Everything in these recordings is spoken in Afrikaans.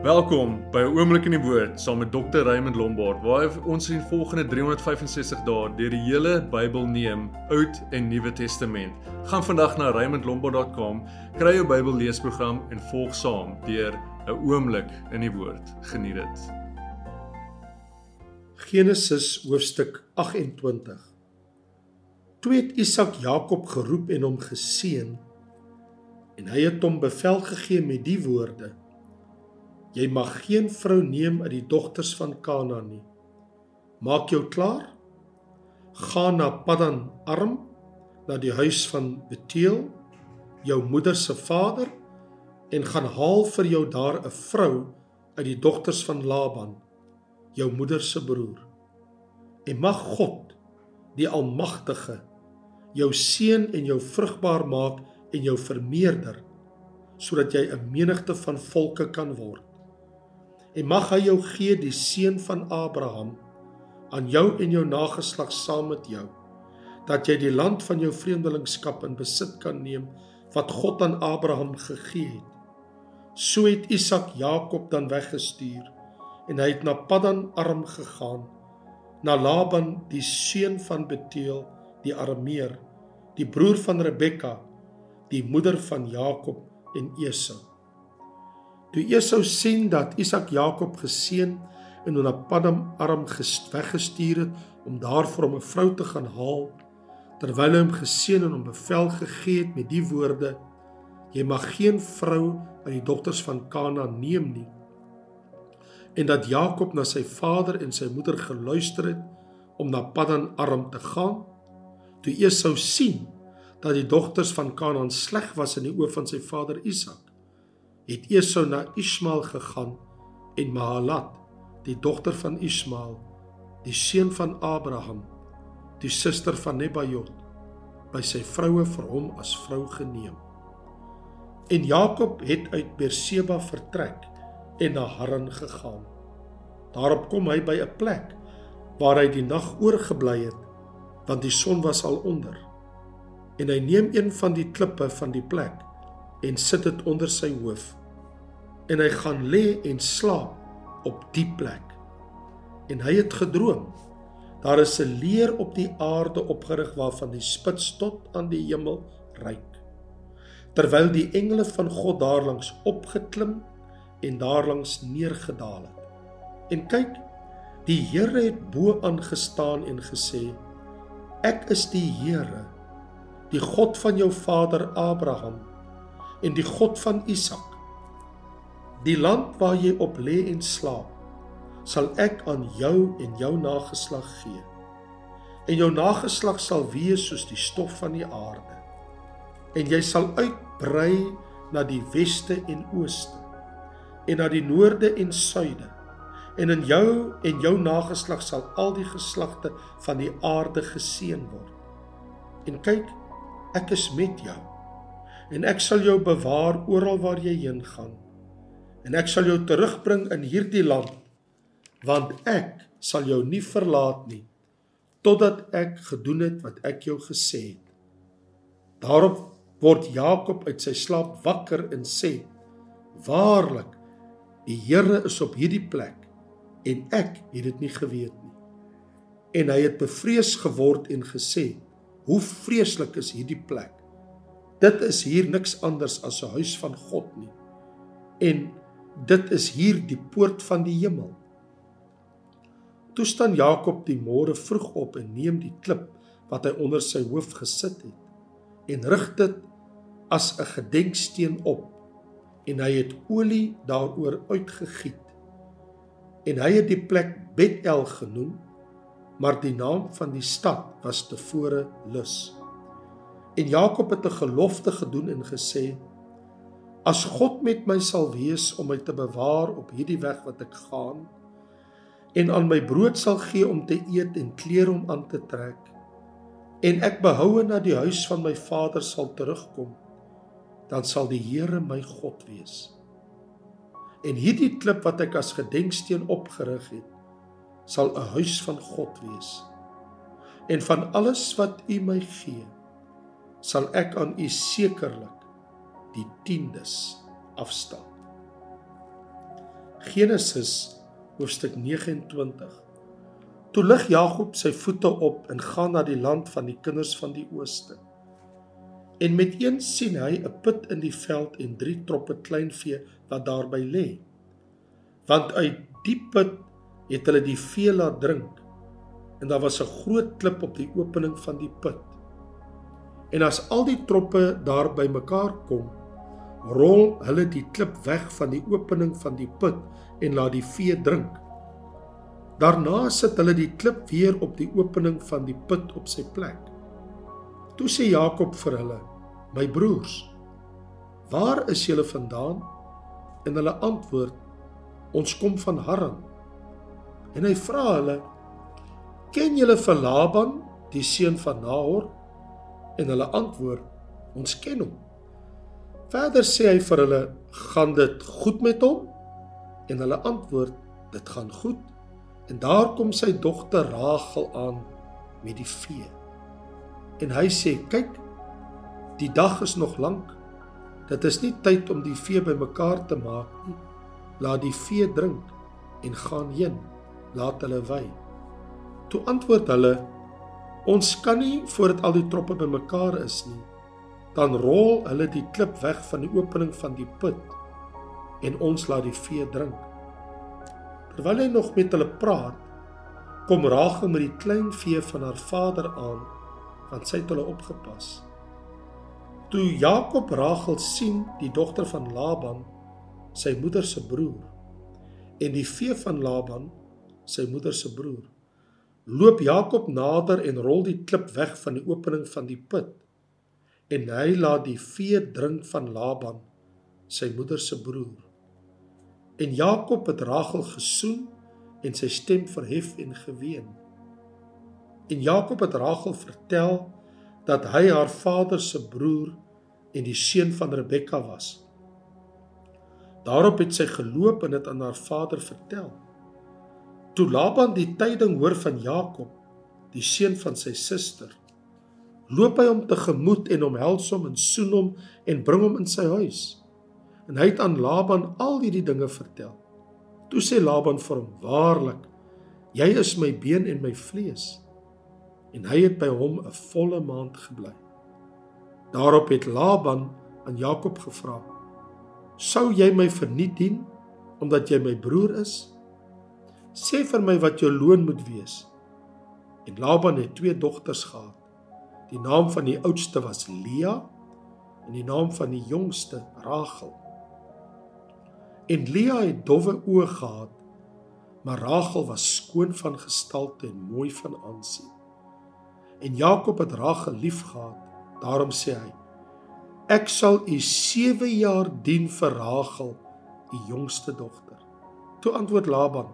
Welkom by 'n oomblik in die woord saam met Dr. Raymond Lombard waar ons in volgende 365 dae deur die hele Bybel neem, Oud en Nuwe Testament. Gaan vandag na raymondlombard.com, kry jou Bybel leesprogram en volg saam deur 'n oomblik in die woord. Geniet dit. Genesis hoofstuk 28. Toe het Isak Jakob geroep en hom geseën en hy het hom bevel gegee met die woorde: Jy mag geen vrou neem uit die dogters van Kanaan nie. Maak jou klaar. Gaan na Paddan Aram, na die huis van Beteel, jou moeder se vader en gaan haal vir jou daar 'n vrou uit die dogters van Laban, jou moeder se broer. En mag God, die Almagtige, jou seën en jou vrugbaar maak en jou vermeerder sodat jy 'n menigte van volke kan word en mag hy jou gee die seën van Abraham aan jou en jou nageslag saam met jou dat jy die land van jou vreemdelingskap in besit kan neem wat God aan Abraham gegee het. So het Isak Jakob dan weggestuur en hy het na Paddan Aram gegaan na Laban die seun van Beteel die Arameer die broer van Rebekka die moeder van Jakob en Esau Toe Esau sien dat Isak Jakob geseën en na Paddan Aram weggestuur het om daar vir hom 'n vrou te gaan haal, terwyl hy hom geseën en hom bevel gegee het met die woorde: Jy mag geen vrou uit die dogters van Kanaan neem nie. En dat Jakob na sy vader en sy moeder geluister het om na Paddan Aram te gaan, toe Esau sien dat die dogters van Kanaan sleg was in die oë van sy vader Isak, het Esau na Ismael gegaan en Mahalat, die dogter van Ismael, die seun van Abraham, die suster van Nebajot, by sy vroue vir hom as vrou geneem. En Jakob het uit Berseba vertrek en na Haran gegaan. Daarop kom hy by 'n plek waar hy die nag oorgebly het, want die son was al onder. En hy neem een van die klippe van die plek en sit dit onder sy hoof en hy gaan lê en slaap op die plek. En hy het gedroom. Daar is 'n leer op die aarde opgerig waarvan die spits tot aan die hemel reik. Terwyl die engele van God daarlangs opgeklim en daarlangs neergedaal het. En kyk die Here het bo aangestaan en gesê ek is die Here die God van jou vader Abraham en die God van Isak. Die land waar jy op lê en slaap, sal ek aan jou en jou nageslag gee. En jou nageslag sal wees soos die stof van die aarde. En jy sal uitbrei na die weste en ooste en na die noorde en suide. En in jou en jou nageslag sal al die geslagte van die aarde geseën word. En kyk, ek is met jou en ek sal jou bewaar oral waar jy heen gaan. En ek sal jou terugbring in hierdie land want ek sal jou nie verlaat nie totdat ek gedoen het wat ek jou gesê het. Daarop word Jakob uit sy slaap wakker en sê: Waarlik, die Here is op hierdie plek en ek het dit nie geweet nie. En hy het bevrees geword en gesê: Hoe vreeslik is hierdie plek. Dit is hier niks anders as 'n huis van God nie. En dit is hier die poort van die hemel. Toe staan Jakob die môre vroeg op en neem die klip wat hy onder sy hoof gesit het en rig dit as 'n gedenksteen op en hy het olie daaroor uitgegiet. En hy het die plek Betel genoem, maar die naam van die stad was tevore Lus. En Jakob het 'n gelofte gedoen en gesê: As God met my sal wees om my te bewaar op hierdie weg wat ek gaan en aan my brood sal gee om te eet en klere om aan te trek en ek behoue na die huis van my vader sal terugkom dan sal die Here my God wees. En hierdie klip wat ek as gedenksteen opgerig het sal 'n huis van God wees. En van alles wat U my gee sal ek aan u sekerlik die tiendes afstaan. Genesis hoofstuk 29. Toe lig Jakob sy voete op en gaan na die land van die kinders van die ooste. En met een sien hy 'n put in die veld en drie troppe kleinvee wat daarby lê. Want uit die put het hulle die vee laat drink. En daar was 'n groot klip op die opening van die put. En as al die troppe daar by mekaar kom, rol hulle die klip weg van die opening van die put en laat die vee drink. Daarna sit hulle die klip weer op die opening van die put op sy plek. Toe sê Jakob vir hulle: "My broers, waar is julle vandaan?" En hulle antwoord: "Ons kom van Haran." En hy vra hulle: "Ken julle vir Laban, die seun van Nahor?" En hulle antwoord: "Ons ken hom." Verder sê hy vir hulle: "Gaan dit goed met hom?" En hulle antwoord: "Dit gaan goed." En daar kom sy dogter Rachel aan met die vee. En hy sê: "Kyk, die dag is nog lank. Dit is nie tyd om die vee bymekaar te maak nie. Laat die vee drink en gaan heen. Laat hulle wy." Toe antwoord hulle: "Ons kan nie voordat al die troppe bymekaar is nie." Dan rol hulle die klip weg van die opening van die put en ons laat die vee drink. Terwyl hy nog met hulle praat, kom Rachel met die klein vee van haar vader aan, want sy het hulle opgepas. Toe Jakob Rachel sien, die dogter van Laban, sy moeder se broer, en die vee van Laban, sy moeder se broer, loop Jakob nader en rol die klip weg van die opening van die put, en hy laat die vee drink van Laban, sy moeder se broer. En Jakob het Rachel gesoen en sy stem verhef en geween. En Jakob het Rachel vertel dat hy haar vader se broer en die seun van Rebekka was. Daarop het sy geloop en dit aan haar vader vertel. Toe Laban die tyding hoor van Jakob, die seun van sy suster, loop hy hom tegemoet en omhels hom en soen hom en bring hom in sy huis en hy het aan Laban al hierdie dinge vertel. Toe sê Laban vir hom: "Waarlik, jy is my been en my vlees." En hy het by hom 'n volle maand gebly. Daarop het Laban aan Jakob gevra: "Sou jy my verniet dien omdat jy my broer is? Sê vir my wat jou loon moet wees." En Laban het twee dogters gehad. Die naam van die oudste was Lea en die naam van die jongste Rachel. En Lea het dowwe oë gehad, maar Rachel was skoon van gestalte en mooi van aansien. En Jakob het Rachel liefgehad. Daarom sê hy: Ek sal u 7 jaar dien vir Rachel, die jongste dogter. Toe antwoord Laban: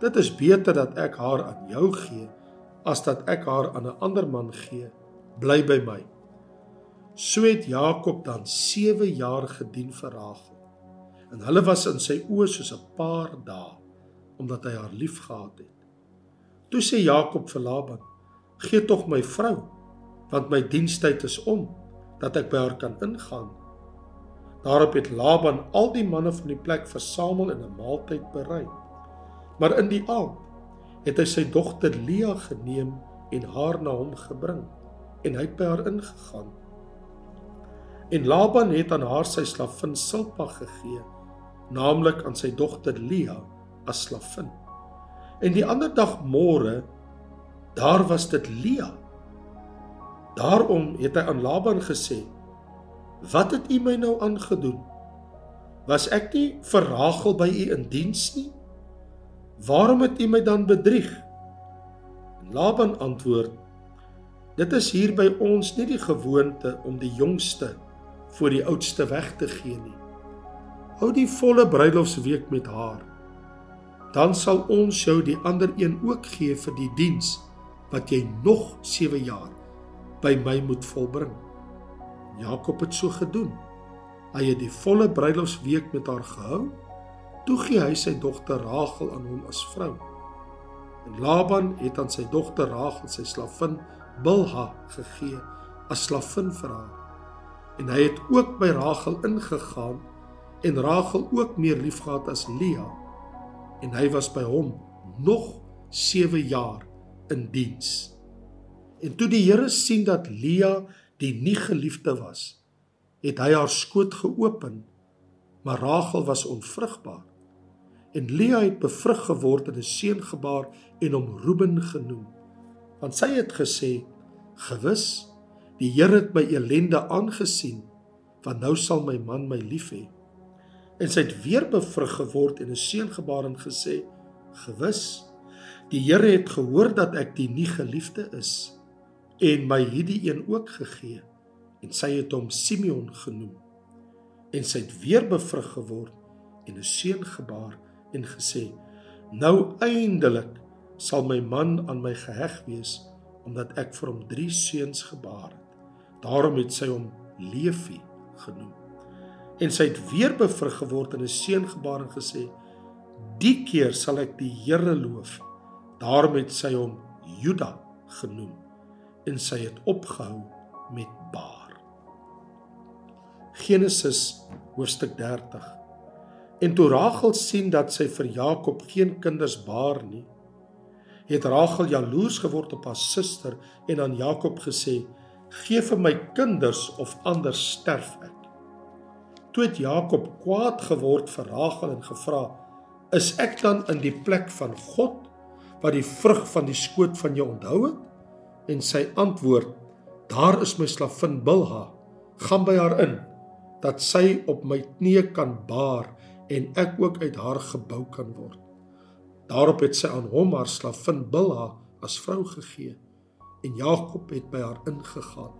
Dit is beter dat ek haar aan jou gee as dat ek haar aan 'n ander man gee. Bly by my. So het Jakob dan 7 jaar gedien vir Rachel en hulle was in sy oë soos 'n paar dae omdat hy haar liefgehad het. Toe sê Jakob vir Laban: "Gee tog my vrou, want my dienstyd is om, dat ek by haar kan ingaan." Daarop het Laban al die manne van die plek versamel en 'n maaltyd berei. Maar in die aand het hy sy dogter Lea geneem en haar na hom gebring en hy het by haar ingegaan. En Laban het aan haar sy slavin Silpa gegee naamlik aan sy dogter Lea as slavin. En die ander dag môre daar was dit Lea. Daarom het hy aan Laban gesê: "Wat het u my nou aangedoen? Was ek nie vir Rachel by u in diens nie? Waarom het u my dan bedrieg?" Laban antwoord: "Dit is hier by ons nie die gewoonte om die jongste voor die oudste weg te gee nie hou die volle bruilofsweek met haar. Dan sal ons jou die ander een ook gee vir die diens wat jy nog 7 jaar by my moet volbring. Jakob het so gedoen. Hy het die volle bruilofsweek met haar gehou. Toe gee hy sy dogter Rachel aan hom as vrou. En Laban het aan sy dogter Rachel sy slavin Bilha gegee as slavin vir haar. En hy het ook by Rachel ingegaan en Rachel ook meer liefgehad as Lea en hy was by hom nog 7 jaar in diens. En toe die Here sien dat Lea die nie geliefde was, het hy haar skoot geopen, maar Rachel was onvrugbaar. En Lea het bevrug geword en 'n seun gebaar en hom Reuben genoem, want sy het gesê: "Gewis, die Here het my elende aangesien, want nou sal my man my lief hê." En sy het weer bevrug geword en 'n seun gebaar en gesê: "Gewis, die Here het gehoor dat ek die nie geliefde is en my hierdie een ook gegee." En sy het hom Simeon genoem. En sy het weer bevrug geword en 'n seun gebaar en gesê: "Nou eindelik sal my man aan my geheg wees omdat ek vir hom 3 seuns gebaar het." Daarom het sy hom Levi genoem. En sy het weer bevrug geword en 'n seun gebaar en gesê: "Die keer sal ek die Here loof." Daarom het sy hom Juda genoem en sy het opgehou met baar. Genesis hoofstuk 30 En toe Rachel sien dat sy vir Jakob geen kinders baar nie, het Rachel jaloers geword op haar suster en aan Jakob gesê: "Gee vir my kinders of anders sterf ek." Toe het Jakob kwaad geword vir Rachel en gevra: "Is ek dan in die plek van God wat die vrug van die skoot van jou onthou het?" En sy antwoord: "Daar is my slavin Bilha. Gaan by haar in dat sy op my knie kan baar." en ek ook uit haar gebou kan word. Daarop het sy aan hom haar slavin Bilha as vrou gegee en Jakob het by haar ingegaan.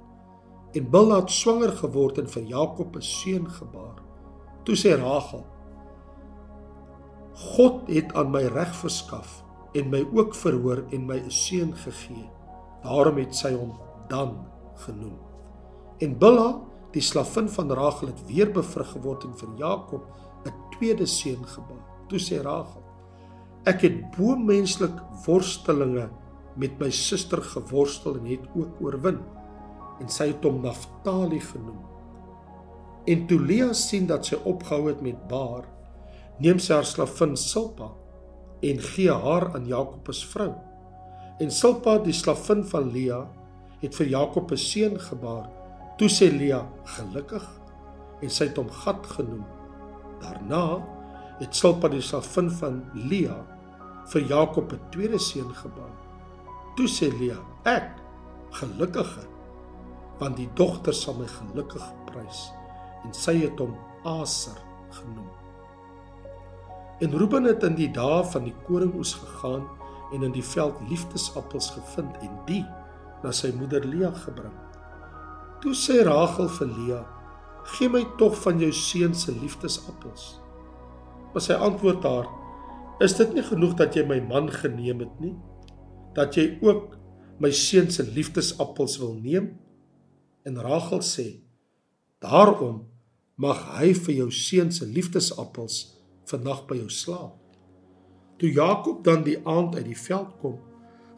En Bilha het swanger geword en vir Jakob 'n seun gebaar. Toe sê Rachel: God het aan my reg verskaf en my ook verhoor en my 'n seun gegee. Daarom het sy hom Dan genoem. En Bilha, die slavin van Rachel het weer bevrug geword en vir Jakob 'n tweede seun gebaar. Toe sê Rachel: Ek het bo menslik worstelinge met my suster geworstel en het ook oorwin. En sy het hom Naftali genoem. En toe Lea sien dat sy opgehou het met baar, neem sy haar slavin Silpa en gee haar aan Jakob as vrou. En Silpa, die slavin van Lea, het vir Jakob 'n seun gebaar. Toe sê Lea: "Gelukkig." En sy het hom Gad genoem. Daarna het Silpa die slavin van Lea vir Jakob 'n tweede seun gebaar. Toe sê Lea: "Ek gelukkige, want die dogter sal my gelukkig prys." En sy het hom Aser genoem. En Reuben het in die dae van die koringoes gegaan en in die veld liefdesappels gevind en die na sy moeder Lea gebring. Toe sê Rachel vir Lea: gee my tog van jou seun se liefdesappels. Maar sy antwoord haar: Is dit nie genoeg dat jy my man geneem het nie? Dat jy ook my seun se liefdesappels wil neem? En Rachel sê: Daarom mag hy vir jou seun se liefdesappels vandag by jou slaap. Toe Jakob dan die aand uit die veld kom,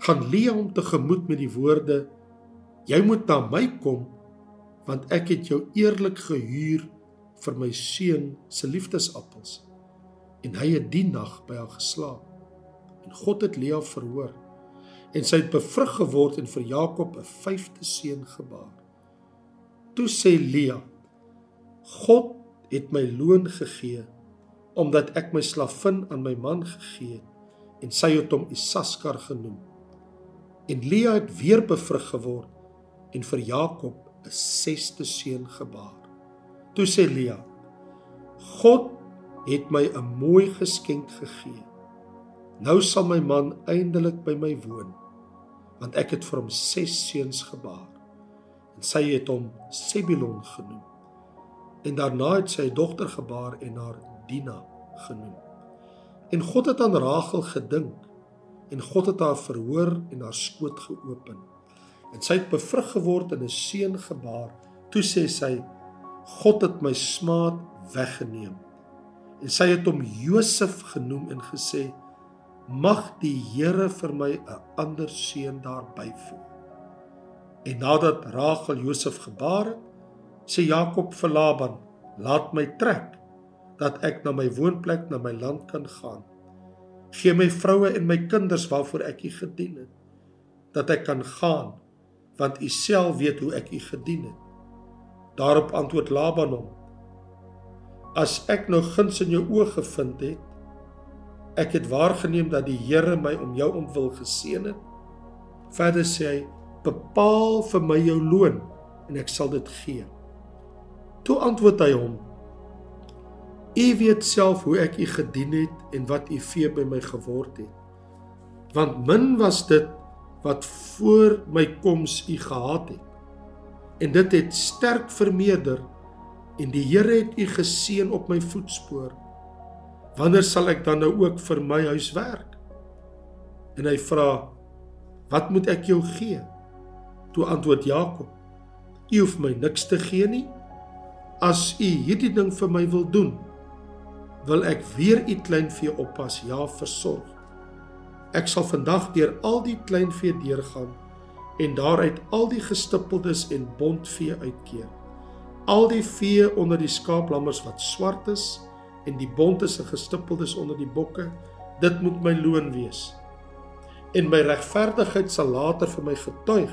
gaan Lea hom tegemoet met die woorde: Jy moet na my kom want ek het jou eerlik gehuur vir my seun se liefdesappels en hy het die nag by haar geslaap. En God het Lea verhoor en sy het bevrug geword en vir Jakob 'n vyfde seun gebaar. Toe sê Lea God het my loon gegee omdat ek my slavin aan my man gegee het en sy het hom Isaskar genoem. En Lea het weer bevrug geword en vir Jakob 'n sesde seun gebaar. Toe sê Lea: God het my 'n mooi geskenk gegee. Nou sal my man eindelik by my woon, want ek het vir hom ses seuns gebaar. En sy het hom Sebulon genoem. En daarna het sy 'n dogter gebaar en haar Dina genoem. En God het aan Rachel gedink en God het haar verhoor en haar skoot geopen en sy het bevrug geword en 'n seun gebaar. Toe sê sy: God het my smaad weggeneem. En sy het hom Josef genoem en gesê: Mag die Here vir my 'n ander seun daar byvoeg. En nadat Rachel Josef gebaar het, sê Jakob vir Laban: Laat my trek dat ek na my woonplek na my land kan gaan. Gee my vroue en my kinders waarvoor ek U gedien het, dat ek kan gaan, want U self weet hoe ek U gedien het. Daarop antwoord Laban hom: As ek nou guns in jou oë gevind het, ek het waargeneem dat die Here my om jou om wil geseën het. Verder sê hy: Bepaal vir my jou loon en ek sal dit gee. Toe antwoord hy hom: U weet self hoe ek u gedien het en wat u vee by my geword het. Want min was dit wat voor my koms u gehad het. En dit het sterk vermeerder en die Here het u geseën op my voetspoor. Wanneer sal ek dan nou ook vir my huis werk? En hy vra: Wat moet ek jou gee? Toe antwoord Jakob: U hoef my niks te gee nie. As u hierdie ding vir my wil doen, wil ek weer u kleinvee oppas, ja, versorg. Ek sal vandag deur al die kleinvee deurgaan en daaruit al die gestippeldes en bondvee uitkeer. Al die vee onder die skaaplammers wat swart is en die bontes en gestippeldes onder die bokke, dit moet my loon wees. En my regverdigheid sal later vir my getuig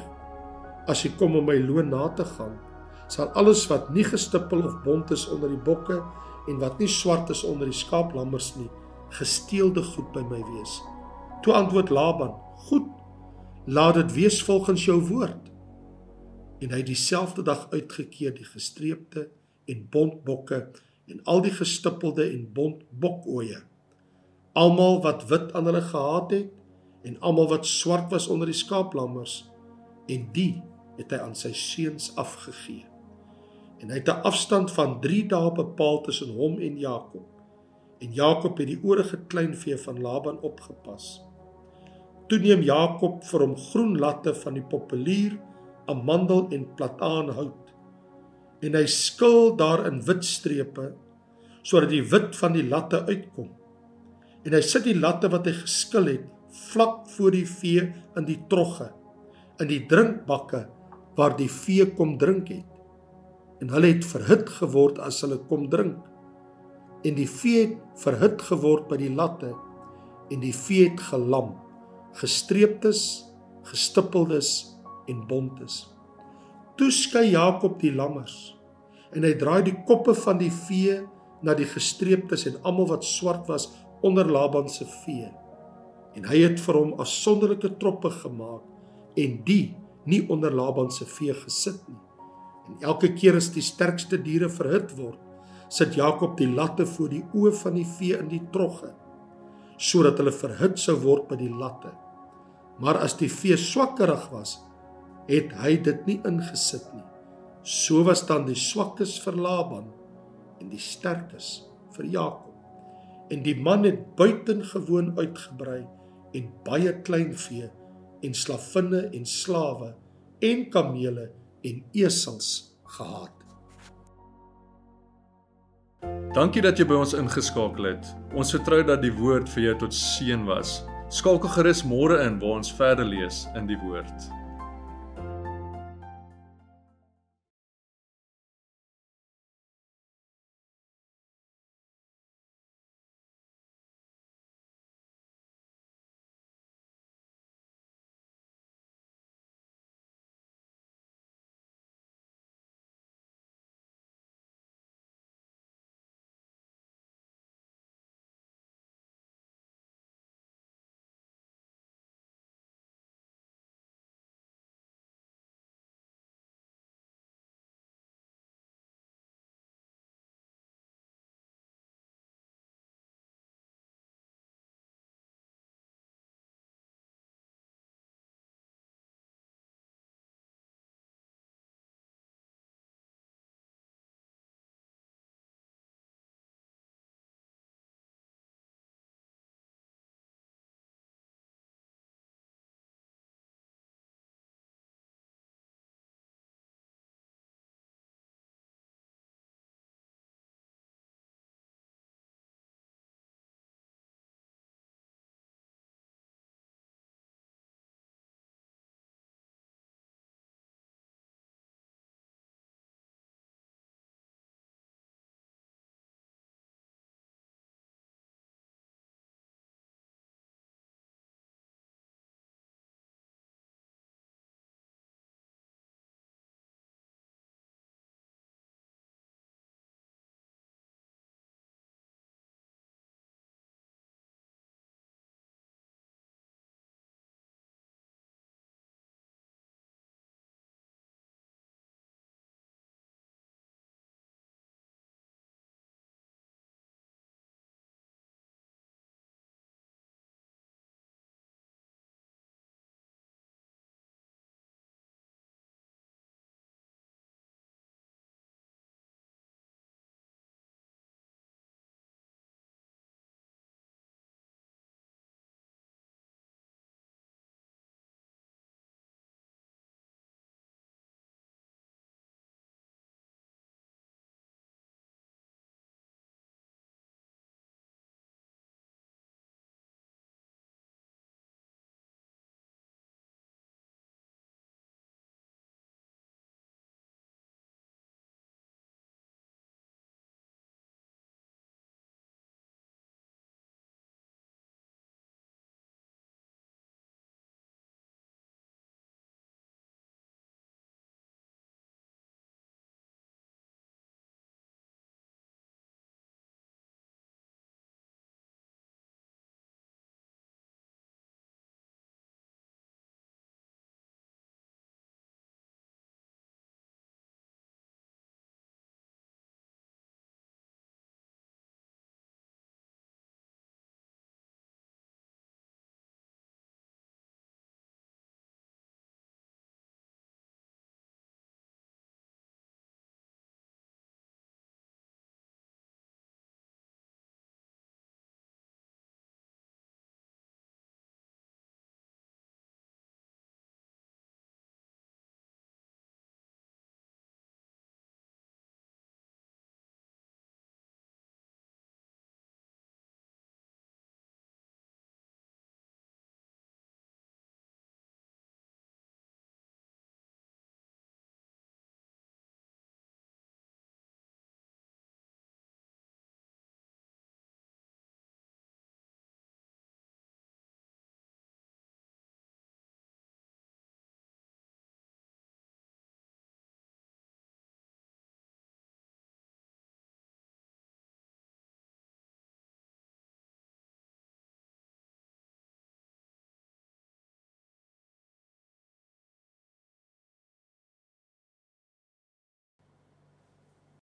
as ek kom om my loon na te gaan. Sal alles wat nie gestippel of bont is onder die bokke en wat nie swart is onder die skaaplammers nie, gesteelde goed by my wees. Toe antwoord Laban: "Goed, laat dit wees volgens jou woord." En hy dieselfde dag uitgekeer die gestreepte en bontbokke en al die gestippelde en bont bokoeie. Almal wat wit aan hulle gehad het en almal wat swart was onder die skaaplammers en die het hy aan sy seuns afgegee en hy het 'n afstand van 3 dae bepaal tussen hom en Jakob. En Jakob het die oorige kleinvee van Laban opgepas. Toe neem Jakob vir hom groen latte van die populier, amandel en plataanhout. En hy skil daarin wit strepe sodat die wit van die latte uitkom. En hy sit die latte wat hy geskil het vlak voor die vee in die trogge in die drinkbakke waar die vee kom drink het en hulle het verhit geword as hulle kom drink. En die vee het verhit geword by die latte en die vee het gelam, gestreeptes, gestippeldes en bontes. Toe skei Jakob die lammers en hy draai die koppe van die vee na die gestreeptes en almal wat swart was onder Laban se vee. En hy het vir hom afsonderlike troppe gemaak en die nie onder Laban se vee gesit nie. En elke keer as die sterkste diere verhit word, sit Jakob die latte voor die oë van die vee in die trogge, sodat hulle verhit sou word by die latte. Maar as die vee swakkerig was, het hy dit nie ingesit nie. So was dan die swakkes vir Laban en die sterkes vir Jakob. En die man het buitengewoon uitgebrei en baie klein vee en slavinne en slawe en kamele en esels gehad. Dankie dat jy by ons ingeskakel het. Ons vertrou dat die woord vir jou tot seën was. Skakel gerus môre in waar ons verder lees in die woord.